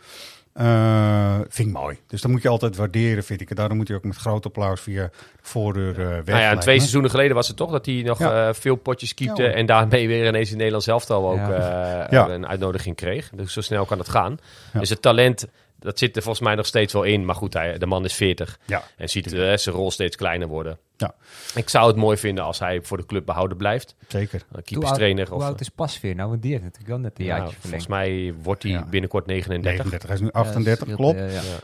Uh, vind ik mooi. Dus dat moet je altijd waarderen, vind ik. En daarom moet je ook met groot applaus via de voordeur uh, weg. Nou ja, twee seizoenen geleden was het toch dat hij nog ja. uh, veel potjes keepte. Ja, en daarmee weer ineens in Nederland zelf al ook ja. een uitnodiging kreeg. Dus zo snel kan het gaan. Dus het talent dat zit er volgens mij nog steeds wel in. Maar goed, hij, de man is 40 ja. en ziet uh, zijn rol steeds kleiner worden. Ja. Ik zou het mooi vinden als hij voor de club behouden blijft. Zeker. Keeperstrainer. Hoe, hoe oud is Pasveer nou? Want die heeft natuurlijk wel net een jaartje Volgens mij wordt hij binnenkort 39. 39, hij is nu 38, klopt.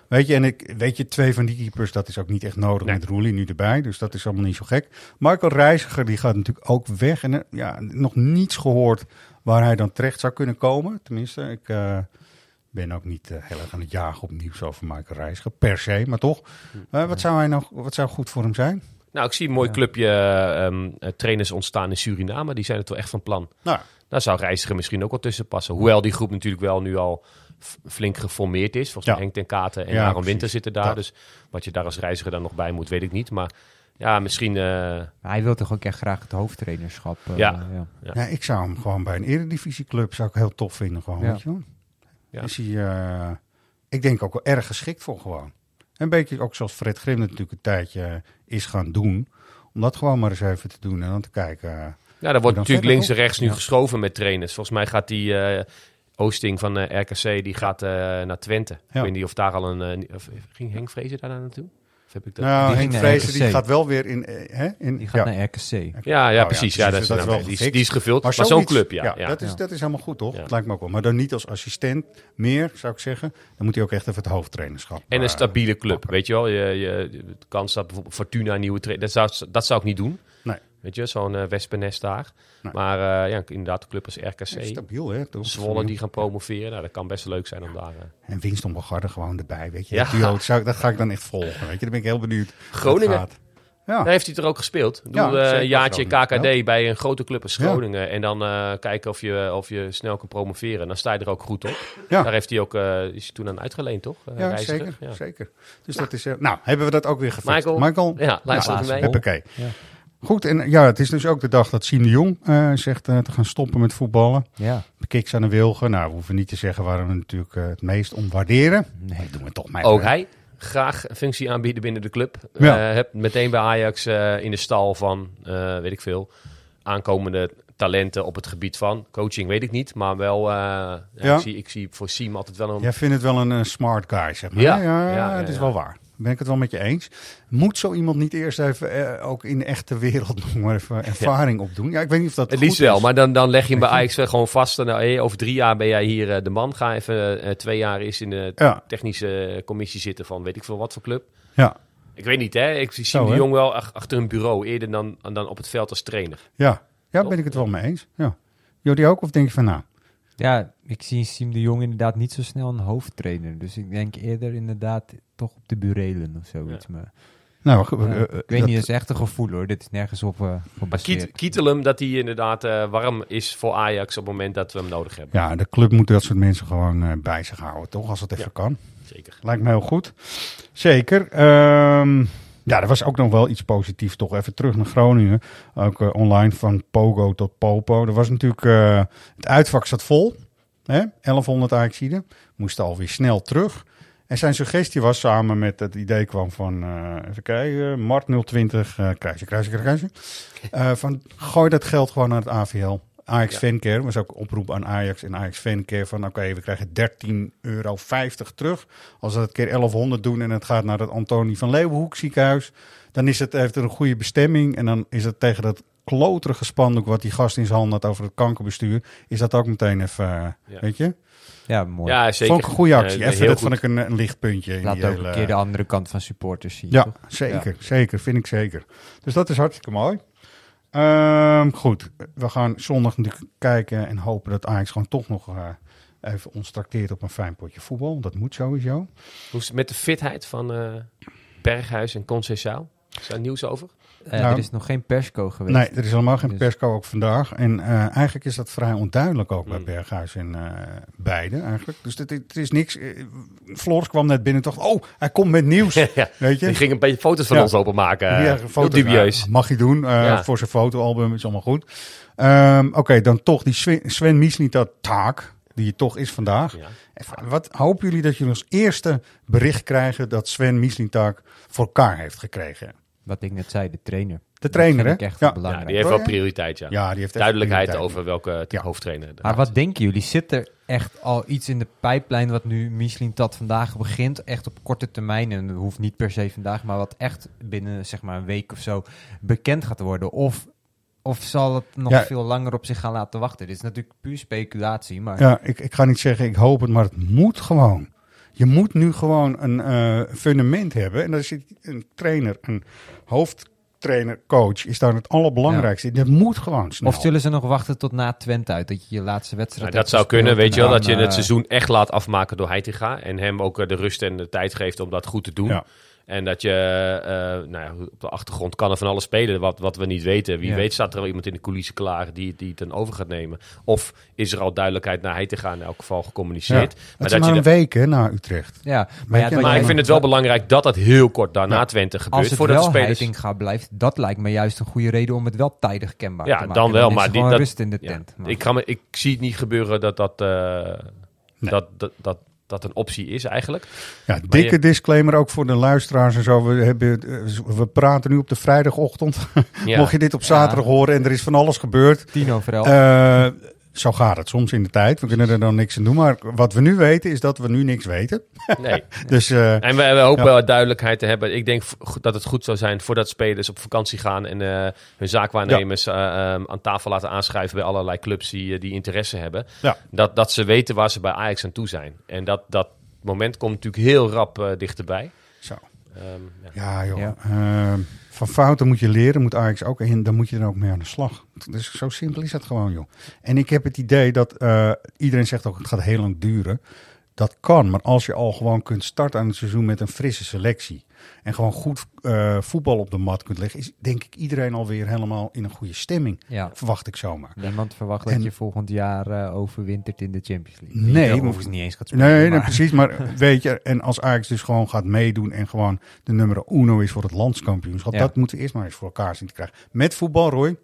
Weet je, en ik, weet je, twee van die keepers, dat is ook niet echt nodig nee. met Roelie nu erbij. Dus dat is allemaal niet zo gek. Michael Reiziger, die gaat natuurlijk ook weg. En ja, nog niets gehoord waar hij dan terecht zou kunnen komen. Tenminste, ik... Uh, ben ook niet uh, heel erg aan het jagen op nieuws over Michael Reiziger, per se, maar toch. Uh, wat, zou hij nog, wat zou goed voor hem zijn? Nou, ik zie een mooi clubje um, trainers ontstaan in Suriname. Die zijn het wel echt van plan. Nou. Daar zou Reiziger misschien ook wel tussen passen. Hoewel die groep natuurlijk wel nu al flink geformeerd is. Volgens mij ja. Henk ten Katen en ja, Aaron Winter zitten daar. Dus wat je daar als reiziger dan nog bij moet, weet ik niet. Maar ja, misschien... Uh... Hij wil toch ook echt graag het hoofdtrainerschap. Uh, ja. ja. Ja. ik zou hem gewoon bij een eredivisieclub zou ik heel tof vinden. Gewoon, weet je wel. Ja. Is hij, uh, ik denk ook wel erg geschikt voor gewoon. Een beetje ook zoals Fred Grim natuurlijk een tijdje is gaan doen. Om dat gewoon maar eens even te doen en dan te kijken. Ja, daar wordt natuurlijk links en rechts nu geschoven met trainers. Volgens mij gaat die uh, Oosting van uh, RKC die gaat naar Twente. Ik weet niet of daar al een... Ging Henk Vrezen daar naartoe? Heb ik dat? Nou, Henk Vrezen die gaat wel weer in... Eh, hè, in die gaat naar RKC. Ja, ja, precies. Ja, dat, is, dat wel die, die, is gevuld. Maar, maar zo'n club, ja. ja, Dat, is, dat is helemaal goed, toch? Dat lijkt me ook wel. Maar dan niet als assistent meer, zou ik zeggen. Dan moet hij ook echt even het hoofdtrainerschap. En een eh, stabiele club, weet je wel. Je, je, de kans dat bijvoorbeeld Fortuna een nieuwe trainer... Dat zou, dat zou ik niet doen. Weet je, zo'n uh, wespennest daar. Maar uh, ja, inderdaad, de club als RKC. Ja, stabiel, hè? Toch? Zwolle die gaan promoveren. Nou, dat kan best leuk zijn om daar... Uh... En Winston Bogarde gewoon erbij, weet je. Ja. Dat, zou, dat ga ik dan echt volgen, weet je. Dan ben ik heel benieuwd Groningen. Ja. Daar heeft hij er ook gespeeld. Doe ja, een jaartje KKD bij een grote club als Groningen. En dan uh, kijken of je, of je snel kan promoveren. Dan sta je er ook goed op. Daar heeft hij ook, uh, is hij toen aan uitgeleend, toch? Uh, ja, zeker, zeker. Dus dat is... nou, hebben we dat ook weer gefixt. Michael, Michael ja, luister nou, mee. Hoppakee. Goed, en ja, het is dus ook de dag dat Siem de Jong uh, zegt uh, te gaan stoppen met voetballen. Ja. Kiks aan de wilgen. Nou, we hoeven niet te zeggen waar we natuurlijk uh, het meest om waarderen. Nee, doen we toch maar. Ook hij graag een functie aanbieden binnen de club. Ja. heb meteen bij Ajax in de stal van, weet ik veel, aankomende talenten op het gebied van coaching, weet ik niet. Maar wel, ja. ik, zie, ik zie voor Siem altijd wel een... Jij vindt het wel een smart guy, zeg maar. Ja, ja, ja, het is wel waar ben ik het wel met je eens. Moet zo iemand niet eerst even eh, ook in de echte wereld nog maar even ervaring opdoen? Ja, ik weet niet of dat Het liefst wel, maar dan, dan leg je hem bij Ajax gewoon vast. Nou, hey, over drie jaar ben jij hier uh, de man. Ga even uh, twee jaar eens in de technische commissie zitten van weet ik veel wat voor club. Ja. Ik weet niet, hè. Ik zie Zo, de jong wel achter een bureau eerder dan, dan op het veld als trainer. Ja. Ja, ben ik het wel mee eens. Ja. Jullie ook? Of denk je van nou... Ja, ik zie Siem de Jong inderdaad niet zo snel een hoofdtrainer. Dus ik denk eerder inderdaad toch op de burelen of zoiets. Maar, nou, uh, ik weet niet, dat is echt een gevoel hoor. Dit is nergens op uh, gebaseerd. Kietelum dat hij inderdaad uh, warm is voor Ajax op het moment dat we hem nodig hebben. Ja, de club moet dat soort mensen gewoon bij zich houden, toch? Als het even kan. Zeker. Lijkt me heel goed. Zeker. Um, ja, er was ook nog wel iets positiefs. Toch even terug naar Groningen. Ook uh, online van Pogo tot Popo. Er was natuurlijk... Uh, het uitvak zat vol. Hè? 1100 Ajaxiden. Moesten alweer snel terug. En zijn suggestie was samen met het idee kwam van... Uh, even kijken. Mart 020. Uh, kruisje, kruisje, kruisje. van gooi dat geld gewoon naar het AVL. Ajax ja. Fancare was ook oproep aan Ajax en Ajax Fancare van oké, we krijgen 13,50 euro terug. Als we het keer 1100 doen en het gaat naar het Antonie van Leeuwenhoek ziekenhuis, dan is het, heeft het een goede bestemming en dan is het tegen dat kloterige spandoek wat die gast in zijn hand had over het kankerbestuur, is dat ook meteen even, ja. weet je? Ja, mooi. Ja, zeker. Vond ik een goede actie. Uh, even dat vond ik een, een lichtpuntje. Laat ook hele... een keer de andere kant van supporters zien. Ja, toch? zeker. Ja. Zeker, vind ik zeker. Dus dat is hartstikke mooi. Um, goed, we gaan zondag natuurlijk kijken en hopen dat Ajax gewoon toch nog uh, even ons trakteert op een fijn potje voetbal. Dat moet sowieso. Hoe is het met de fitheid van uh, Berghuis en Conceição? Is daar nieuws over? Uh, nou, er is nog geen persco geweest. Nee, er is helemaal geen dus. persco ook vandaag. En uh, eigenlijk is dat vrij onduidelijk ook bij Berghuis en uh, beide eigenlijk. Dus het, het is niks. Floris kwam net binnen en dacht, oh, hij komt met nieuws. ja, weet je? Die ging een beetje foto's van ja. ons openmaken. Ja, foto's, dubieus. mag hij doen ja. voor zijn fotoalbum, is allemaal goed. Um, Oké, okay, dan toch die Sven, Sven Mislintat taak die het toch is vandaag. Ja. Wat hopen jullie dat jullie als eerste bericht krijgen dat Sven Mislintak voor elkaar heeft gekregen? Wat ik net zei, de trainer. De trainer, hè? Echt ja. belangrijk. Ja, die heeft wel prioriteit, ja. ja die heeft Duidelijkheid over welke ja. hoofdtrainer. Maar wat denken jullie? Zit er echt al iets in de pijplijn wat nu Michelin dat vandaag begint? Echt op korte termijn, en dat hoeft niet per se vandaag, maar wat echt binnen zeg maar een week of zo bekend gaat worden? Of of zal het nog ja. veel langer op zich gaan laten wachten? Dit is natuurlijk puur speculatie. Maar... Ja, ik, ik ga niet zeggen ik hoop het, maar het moet gewoon. Je moet nu gewoon een uh, fundament hebben. En dat is een trainer, een hoofdtrainer, coach, is daar het allerbelangrijkste. Ja. Dat moet gewoon snel. Of zullen ze nog wachten tot na Twente uit, dat je je laatste wedstrijd nou, Dat zou kunnen, weet je wel, dat je het seizoen echt laat afmaken door Heitinga. En hem ook de rust en de tijd geeft om dat goed te doen. Ja. En dat je, uh, nou ja, op de achtergrond kan er van alles spelen wat, wat we niet weten. Wie weet staat er wel iemand in de coulissen klaar die, die het dan over gaat nemen. Of is er al duidelijkheid naar hij te gaan in elk geval gecommuniceerd. Ja. Maar dat is maar een week hè, naar Utrecht. Ja, maar, ja, maar ik vind het wel belangrijk dat dat heel kort daarna Twente gebeurt. Als het voordat wel spelers... gaat blijft, dat lijkt me juist een goede reden om het wel tijdig kenbaar ja, te maken. dan wel, maar die, dat, rust in de tent. Ik, ga me, ik zie het niet gebeuren dat dat... Uh, nee. dat, dat, dat dat een optie is eigenlijk. Ja, dikke je... disclaimer ook voor de luisteraars en zo. We, hebben, we praten nu op de vrijdagochtend. Ja. Mocht je dit op zaterdag ja. horen en er is van alles gebeurd. Tien over elf. Uh, zo gaat het soms in de tijd. We kunnen er dan niks aan doen. Maar wat we nu weten is dat we nu niks weten. Nee. dus, uh, en we, we hopen ja. duidelijkheid te hebben. Ik denk dat het goed zou zijn voordat spelers op vakantie gaan en uh, hun zaakwaarnemers ja. uh, aan tafel laten aanschrijven bij allerlei clubs die, die interesse hebben. Ja. Dat, dat ze weten waar ze bij Ajax aan toe zijn. En dat, dat moment komt natuurlijk heel rap dichterbij. Zo. Um, ja. joh. Ehm, van fouten moet je leren, moet Ajax ook. En dan moet je er ook mee aan de slag. Dus zo simpel is dat gewoon, joh. En ik heb het idee dat uh, iedereen zegt ook, het gaat heel lang duren. Dat kan, maar als je al gewoon kunt starten aan het seizoen met een frisse selectie. En gewoon goed uh, voetbal op de mat kunt leggen. Is denk ik iedereen alweer helemaal in een goede stemming. Ja. Verwacht ik zomaar. Niemand verwacht en, dat je volgend jaar uh, overwintert in de Champions League. Nee, je overigens niet eens gaat spelen. Nee, nee, precies. Maar weet je, en als Ajax dus gewoon gaat meedoen en gewoon de nummer uno is voor het landskampioenschap. Ja. Dat moeten we eerst maar eens voor elkaar zien te krijgen. Met voetbal, Roy.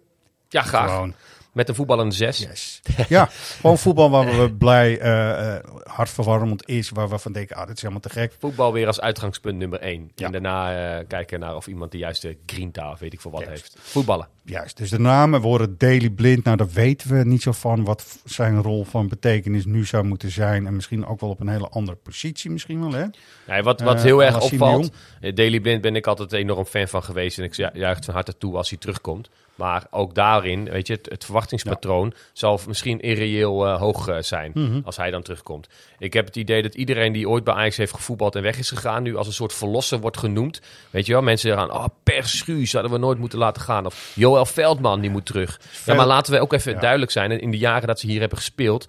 Ja, graag. Gewoon. Met een voetballende zes. Yes. ja, gewoon voetbal waar we blij, uh, hartverwarmend is. Waar we van denken, ah, dit is helemaal te gek. Voetbal weer als uitgangspunt nummer één. Ja. En daarna uh, kijken naar of iemand de juiste grinta of weet ik veel wat heeft. Voetballen. Juist, dus de namen worden Daily Blind. Nou, daar weten we niet zo van wat zijn rol van betekenis nu zou moeten zijn. En misschien ook wel op een hele andere positie misschien wel, hè? Nee, wat, wat heel erg opvalt, Daily Blind ben ik altijd enorm fan van geweest. En ik juich van harte toe als hij terugkomt. Maar ook daarin, weet je, het, het verwachtingspatroon zal misschien irreëel hoog zijn mhm. als hij dan terugkomt. Ik heb het idee dat iedereen die ooit bij Ajax heeft gevoetbald en weg is gegaan, nu als een soort verlosser wordt genoemd. Weet je wel, mensen zeggen, oh, Per Schuurs hadden we nooit moeten laten gaan. Of Joël Veldman, die moet terug. Ja, maar laten we ook even duidelijk zijn. In de jaren dat ze hier hebben gespeeld,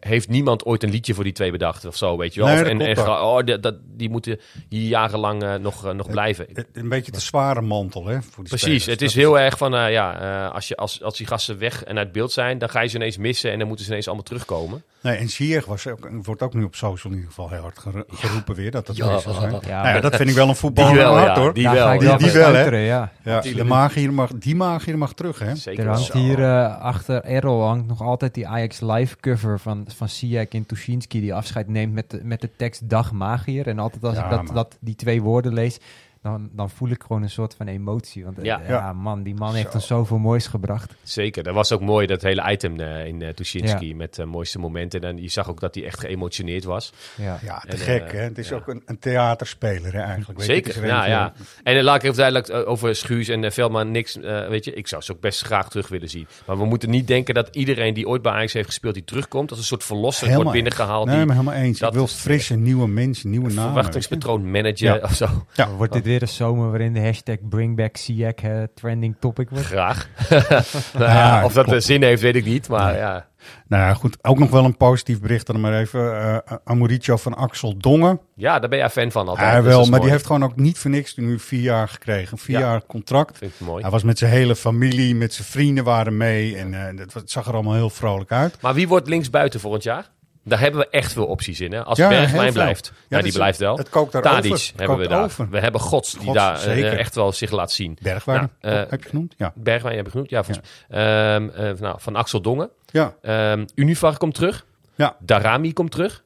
heeft niemand ooit een liedje voor die twee bedacht of zo, weet je wel? en, en oh, dat, die moeten hier jarenlang uh, nog, uh, nog blijven. Een beetje te zware mantel, hè? Voor die Precies, het is heel erg van, uh, ja, als, je, als, als die gasten weg en uit beeld zijn, dan ga je ze ineens missen en dan moeten ze ineens allemaal terugkomen. Nee, en Zier was ook, wordt ook nu op social in ieder geval heel hard geroepen weer, dat dat ja, zo zijn. Ja, nou ja, dat vind ik wel een voetballer die wel, ja, hoor. Die wel, die, die wel, hè? Ja. Ja, de magier mag, die magier mag terug, hè? Zeker er hangt hier achter Errol hangt nog altijd die Ajax live cover van, van Ziyech in Tuschinski die afscheid neemt met de, met de tekst Dag Magier. En altijd als ik dat, dat, die twee woorden lees, dan, dan voel ik gewoon een soort van emotie. Want ja, ja man, die man heeft ons zoveel moois gebracht. Zeker, dat was ook mooi, dat hele item uh, in uh, Tuschinski met de uh, mooiste momenten. En je zag ook dat hij echt geëmotioneerd was. Ja, ja te gek hè. Het is ook een, een theaterspeler hè, eigenlijk. Zeker, ja, ja. En laat ik even duidelijk over Schuus en Veldman niks, weet je. Ik zou ze ook best graag terug willen zien. Maar we moeten niet denken dat iedereen die ooit bij Ajax heeft gespeeld, die terugkomt. Als een soort verlosser wordt binnengehaald. Nee, maar helemaal eens. Dat ik wil frisse, nieuwe mensen, nieuwe namen. Verwachtingspatroon manager of zo. Ja, wordt dit weer een zomer waarin de hashtag Bringback uh, trending topic wordt? Graag. nou, ja, of dat de zin heeft, weet ik niet. Maar ja. Nou ja, goed. Ook nog wel een positief bericht dan maar even. Uh, Amoricio van Axel Dongen. Ja, daar ben jij fan van altijd. Ja, wel. Maar die heeft gewoon ook niet voor niks nu vier jaar gekregen. Vier jaar contract. Vind ik mooi. Hij was met zijn hele familie, met zijn vrienden waren mee. En uh, het zag er allemaal heel vrolijk uit. Maar wie wordt linksbuiten volgend jaar? Daar hebben we echt veel opties in. Hè? Als ja, Bergwijn blijft, ja, die blijft wel. Het kookt daar Tadic hebben we daar. We hebben Gods, die daar uh, echt wel zich laat zien. Bergwijn nou, uh, heb je genoemd? Ja. Bergwijn heb je genoemd, ja. Volgens, ja. Um, uh, nou, van Axel Dongen. Ja. Um, Univar komt terug. Ja. Darami komt terug.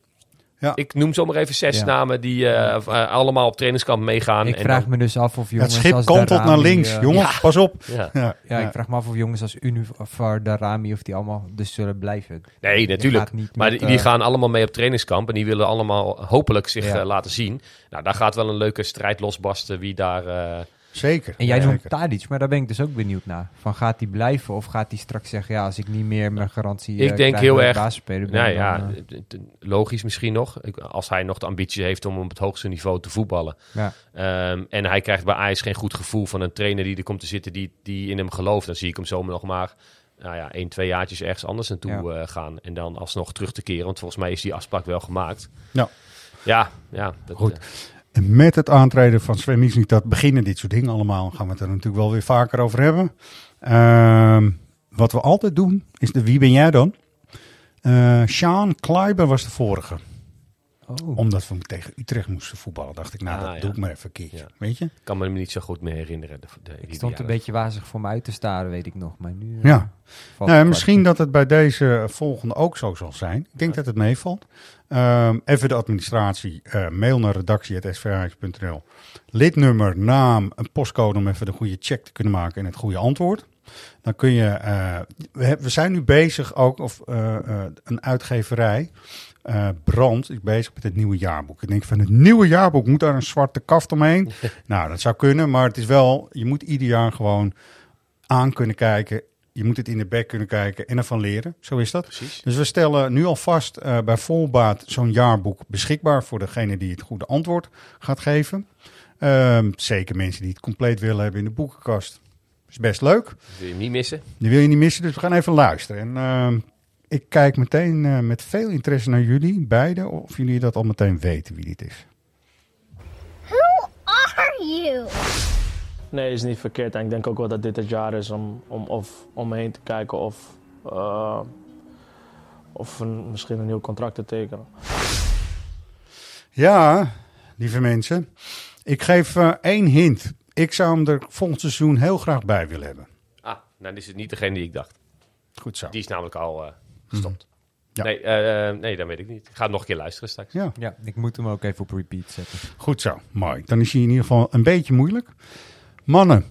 Ja. Ik noem zomaar even zes namen die uh, allemaal op trainingskamp meegaan. Ik vraag me dus af of jongens Het schip kantelt naar links. Uh, jongens, pas op. Ja. Ja. ik vraag me af of jongens als Univar, Darami of die allemaal dus zullen blijven. Nee, natuurlijk. Maar die, die, gaan allemaal mee op trainingskamp en die willen allemaal hopelijk zich laten zien. Nou, daar gaat wel een leuke strijd losbarsten wie daar Zeker. En jij ja, noemt Tadic, maar daar ben ik dus ook benieuwd naar. Van gaat hij blijven of gaat hij straks zeggen, ja, als ik niet meer mijn garantie Ik uh, denk heel erg, nou ja, ja, uh... logisch misschien nog. Als hij nog de ambitie heeft om op het hoogste niveau te voetballen. Ja. Um, en hij krijgt bij Ajax geen goed gevoel van een trainer die er komt te zitten die, die in hem gelooft. Dan zie ik hem zomaar nog maar nou ja, één, twee jaartjes ergens anders naartoe ja. uh, gaan. En dan alsnog terug te keren. Want volgens mij is die afspraak wel gemaakt. Ja. Ja, ja. Dat, Goed. En met het aantreden van Sven dat beginnen dit soort dingen allemaal. Gaan we het er natuurlijk wel weer vaker over hebben. Uh, wat we altijd doen, is de wie ben jij dan? Uh, Sean Kleiber was de vorige. Oh. Omdat we tegen Utrecht moesten voetballen, dacht ik, nou, ah, dat ja. doe ik maar even een keertje. Ja. Weet je? Ik kan me niet zo goed meer herinneren. De, de, ik stond een beetje wazig voor me uit te staren, weet ik nog. Maar nu. Ja. Uh, nou, misschien dat het bij deze volgende ook zo zal zijn. Ik denk dat het meevalt. Um, even de administratie. Uh, mail naar redactie.svh.nl. Lidnummer, naam, een postcode om even de goede check te kunnen maken en het goede antwoord. Dan kun je. Uh, we, we, zijn nu bezig ook, of uh, een uitgeverij. Brand is bezig met het nieuwe jaarboek. Ik denk van het nieuwe jaarboek moet daar een zwarte kaft omheen. nou, dat zou kunnen, maar het is wel. Je moet ieder jaar gewoon aan kunnen kijken je moet het in de bek kunnen kijken en ervan leren. Zo is dat. Precies. Dus we stellen nu alvast uh, bij volbaat zo'n jaarboek beschikbaar voor degene die het goede antwoord gaat geven. Um, zeker mensen die het compleet willen hebben in de boekenkast. Is best leuk. Dat wil je niet missen. Die wil je niet missen, dus we gaan even luisteren. En uh, ik kijk meteen uh, met veel interesse naar jullie, beiden, of jullie dat al meteen weten wie dit is. Who are you? Nee, is niet verkeerd. En ik denk ook wel dat dit het jaar is om, om of omheen te kijken of, uh, of een, misschien een nieuw contract te tekenen. Ja, lieve mensen. Ik geef uh, één hint. Ik zou hem er volgend seizoen heel graag bij willen hebben. Ah, dan is het niet degene die ik dacht. Goed zo. Die is namelijk al uh, gestopt. Ja. Nee, uh, nee, dat weet ik niet. Ik ga het nog een keer luisteren straks. Ja. ja, ik moet hem ook even op repeat zetten. Goed zo, mooi. Dan is hij in ieder geval een beetje moeilijk. Mannen,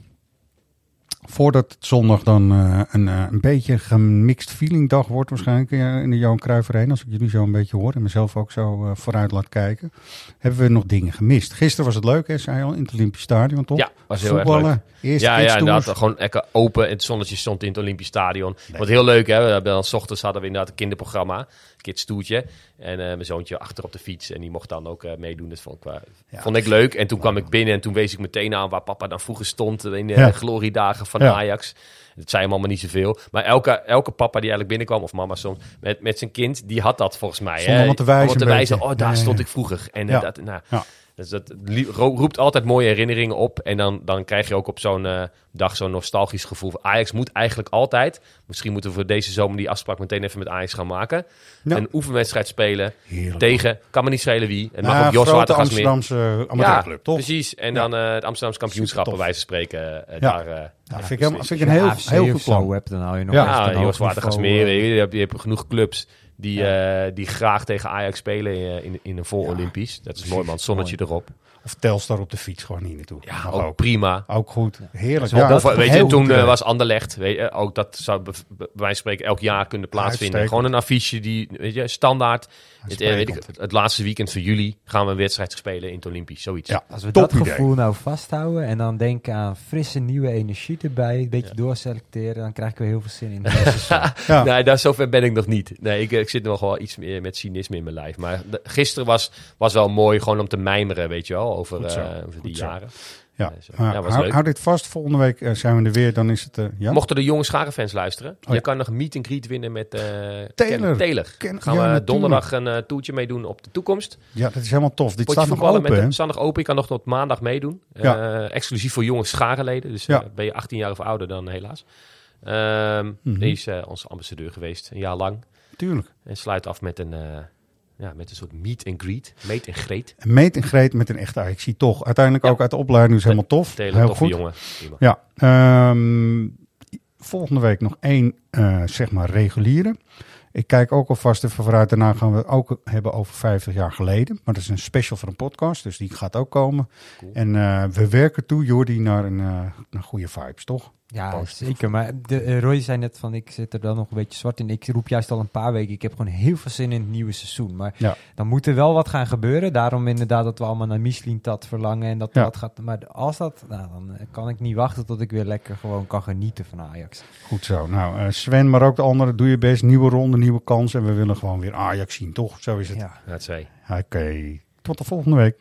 Voordat het zondag dan uh, een, uh, een beetje gemixt feeling dag wordt waarschijnlijk in de Johan Cruijff Arena. Als ik jullie zo een beetje hoor en mezelf ook zo vooruit laat kijken. Hebben we nog dingen gemist. Gisteren was het leuk hè, zei al, in het Olympisch Stadion toch? Ja, was heel Voetballen, erg leuk. Eerste ja, ja, inderdaad. Gewoon lekker open. Het zonnetje stond in het Olympisch Stadion. Nee. Wat heel leuk hè. We hebben dan, s ochtends hadden we inderdaad een kinderprogramma. Kids Toertje. En mijn zoontje achter op de fiets. En die mocht dan ook meedoen. Dat vond ik, ja, vond ik leuk. En toen kwam ik binnen en toen wees ik meteen aan waar papa dan vroeger stond. In de ja. gloriedagen van Ajax. Dat zei hem allemaal niet zoveel. Maar elke, elke papa die eigenlijk binnenkwam, of mama soms, met, met zijn kind, die had dat volgens mij. Zonder hè? te wijzen. te wijzen, oh, daar stond ik vroeger. En dat, nou, ja. Dus dat roept altijd mooie herinneringen op. En dan, dan krijg je ook op zo'n uh, dag zo'n nostalgisch gevoel. Ajax moet eigenlijk altijd, misschien moeten we voor deze zomer die afspraak meteen even met Ajax gaan maken. Ja. Een oefenwedstrijd spelen Heerlijk. tegen, kan me niet schelen wie. En mag ook Jos Watergasmeer. Amsterdamse amateurclub, ja, toch? precies. En dan uh, het Amsterdamse kampioenschap, bij wijze van spreken. Uh, ja. daar, uh, ja, vind ik, vind ik een heel, heel goed plan. Dan hou je nog ja, Jos Watergasmeer. Je, je hebt genoeg clubs die, ja. uh, die graag tegen Ajax spelen in, in, in een vol Olympisch. Dat is mooi man, zonnetje mooi. erop. Of Telstar op de fiets gewoon hier naartoe. Ja, ook, ook, prima. Ook goed. Heerlijk. Ja, of, weet je, toen uh, was Anderlecht. Weet je, ook dat zou bij wijze van spreken elk jaar kunnen plaatsvinden. Gewoon een affiche die, weet je, standaard. Het, uh, weet ik, het, laatste weekend van juli gaan we een wedstrijd spelen in het Olympisch. Zoiets. Ja, Als we dat idee. gevoel nou vasthouden en dan denken aan frisse nieuwe energie erbij, een beetje ja. doorselecteren, dan krijg ik weer heel veel zin in. ja. Nee, daar zover ben ik nog niet. Nee, ik, ik zit nog wel iets meer met cynisme in mijn lijf. Maar de, gisteren was, was wel mooi gewoon om te mijmeren, weet je wel, over, uh, over die jaren. Ja, ja hou, hou, dit vast. Volgende week uh, zijn we er weer. Dan is het. Ja? Mochten de jonge scharenfans luisteren, oh, je kan nog een meet and greet winnen met Taylor. Taylor. Ken, gaan ja, we donderdag een toertje meedoen op de toekomst. Ja, dat is helemaal tof. Dit staat nog open. Met staat nog open. Je kan nog tot maandag meedoen. Exclusief voor jonge scharenleden. Dus ben je 18 jaar of ouder dan helaas. Um, mm -hmm. Die is onze ambassadeur geweest, een jaar lang. Tuurlijk. En sluit af met een ja, met een soort meet and greet. Meet en greet. Meet en greet met een echte Ik zie toch. Uiteindelijk ja. ook uit de opleiding is helemaal tof. Hele Heel goed. jongen. Ja. Um, volgende week nog één, uh, zeg maar, reguliere. Ik kijk ook alvast even vooruit. Daarna gaan we het ook hebben over 50 jaar geleden. Maar dat is een special voor een podcast, dus die gaat ook komen. Cool. En uh, we werken toe, Jordi, naar een, uh, naar goede vibes, toch? Ja, Positief. zeker. Maar de, uh, Roy zei net van, ik zit er dan nog een beetje zwart in. Ik roep juist al een paar weken, ik heb gewoon heel veel zin in het nieuwe seizoen. Maar ja. dan moet er wel wat gaan gebeuren. Daarom inderdaad dat we allemaal naar Michelin-tat verlangen. En dat ja. dat gaat. Maar als dat, nou, dan kan ik niet wachten tot ik weer lekker gewoon kan genieten van Ajax. Goed zo. Nou, uh, Sven, maar ook de anderen, doe je best. Nieuwe ronde, nieuwe kansen. En we willen gewoon weer Ajax zien, toch? Zo is het. Ja, dat twee. Oké. Okay. Tot de volgende week.